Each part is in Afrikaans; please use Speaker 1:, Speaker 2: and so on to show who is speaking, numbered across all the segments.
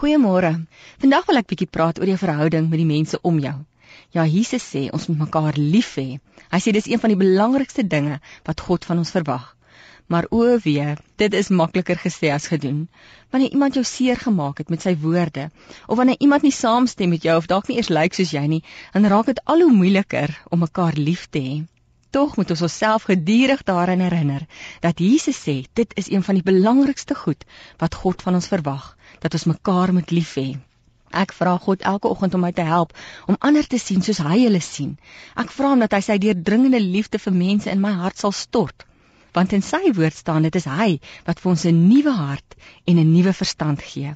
Speaker 1: Goeiemôre. Vandag wil ek bietjie praat oor jou verhouding met die mense om jou. Ja, Jesus sê ons moet mekaar lief hê. Hy sê dis een van die belangrikste dinge wat God van ons verwag. Maar o wee, dit is makliker gesê as gedoen. Wanneer iemand jou seer gemaak het met sy woorde, of wanneer iemand nie saamstem met jou of dalk nie eers lyk soos jy nie, dan raak dit al hoe moeiliker om mekaar lief te hê. Tog moet ons onsself gedurig daaraan herinner dat Jesus sê dit is een van die belangrikste goed wat God van ons verwag, dat ons mekaar moet lief hê. Ek vra God elke oggend om my te help om ander te sien soos hy hulle sien. Ek vra hom dat hy sy deurdringende liefde vir mense in my hart sal stort. Want in sy woord staan dit is hy wat vir ons 'n nuwe hart en 'n nuwe verstand gee.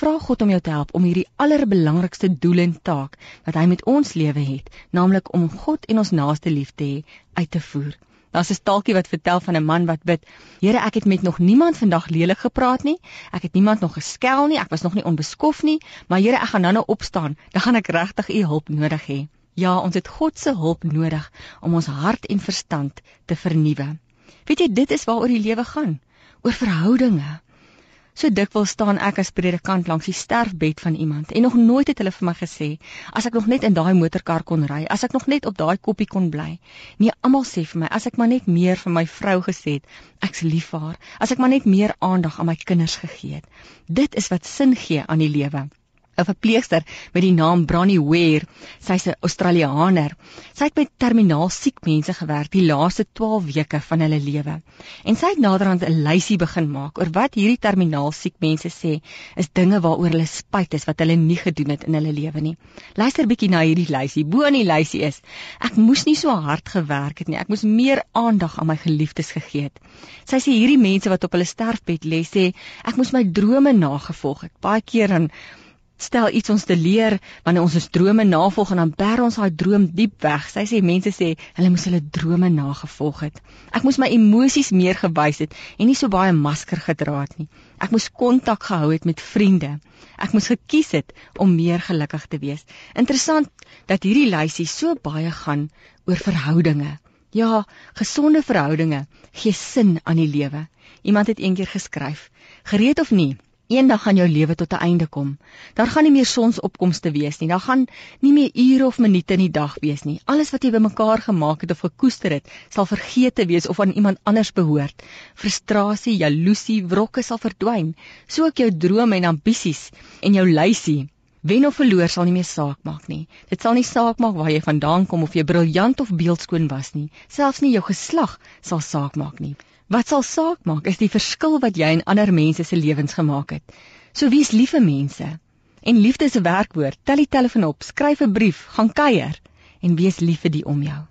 Speaker 1: Vra God om jou te help om hierdie allerbelangrikste doel en taak wat hy met ons lewe het, naamlik om God en ons naaste lief te hê, uit te voer. Daar's 'n staaltjie wat vertel van 'n man wat bid: Here, ek het met nog niemand vandag lelik gepraat nie. Ek het niemand nog geskel nie. Ek was nog nie onbeskof nie, maar Here, ek gaan nou-nou opstaan. Dan gaan ek regtig u hulp nodig hê. Ja, ons het God se hulp nodig om ons hart en verstand te vernuwe. Weet jy, dit is waaroor die lewe gaan, oor verhoudinge. So dikwels staan ek as predikant langs die sterfbed van iemand en nog nooit het hulle vir my gesê as ek nog net in daai motorkar kon ry, as ek nog net op daai koppie kon bly. Nee, almal sê vir my as ek maar net meer vir my vrou gesê het, ek's lief vir haar, as ek maar net meer aandag aan my kinders gegee het. Dit is wat sin gee aan die lewe. 'n verpleegster met die naam Brandy Ware. Sy's 'n Australianer. Sy het met terminaal siek mense gewerk die laaste 12 weke van hulle lewe. En sy het naderhand 'n lysie begin maak oor wat hierdie terminaal siek mense sê is dinge waaroor hulle spyt is wat hulle nie gedoen het in hulle lewe nie. Luister bietjie na hierdie lysie. Bo in die lysie is: Ek moes nie so hard gewerk het nie. Ek moes meer aandag aan my geliefdes gegee het. Sy sê hierdie mense wat op hulle sterfbed lê sê ek moes my drome nagevolg het. Baie keer dan stel iets ons te leer wanneer ons ons drome navolg en dan bær ons daai droom diep weg. Sy sê mense sê hulle moes hulle drome nagevolg het. Ek moes my emosies meer gewys het en nie so baie masker gedra het nie. Ek moes kontak gehou het met vriende. Ek moes gekies het om meer gelukkig te wees. Interessant dat hierdie lysie so baie gaan oor verhoudinge. Ja, gesonde verhoudinge gee sin aan die lewe. Iemand het eendag geskryf: "Gereed of nie, Eendag gaan jou lewe tot 'n einde kom. Daar gaan nie meer sonsopkomste wees nie. Daar gaan nie meer ure of minute in die dag wees nie. Alles wat jy bymekaar gemaak het of gekoester het, sal vergeete wees of aan iemand anders behoort. Frustrasie, jaloesie, wrokke sal verdwyn, so ook jou drome en ambisies en jou lysie. Wen of verloor sal nie meer saak maak nie. Dit sal nie saak maak waar jy vandaan kom of jy briljant of beeldskoon was nie. Selfs nie jou geslag sal saak maak nie. Wat sal saak maak is die verskil wat jy in ander mense se lewens gemaak het. So wees lief vir mense. En liefde is 'n werkwoord. Tel die telefoon op, skryf 'n brief, gaan kuier en wees lief vir die om jou.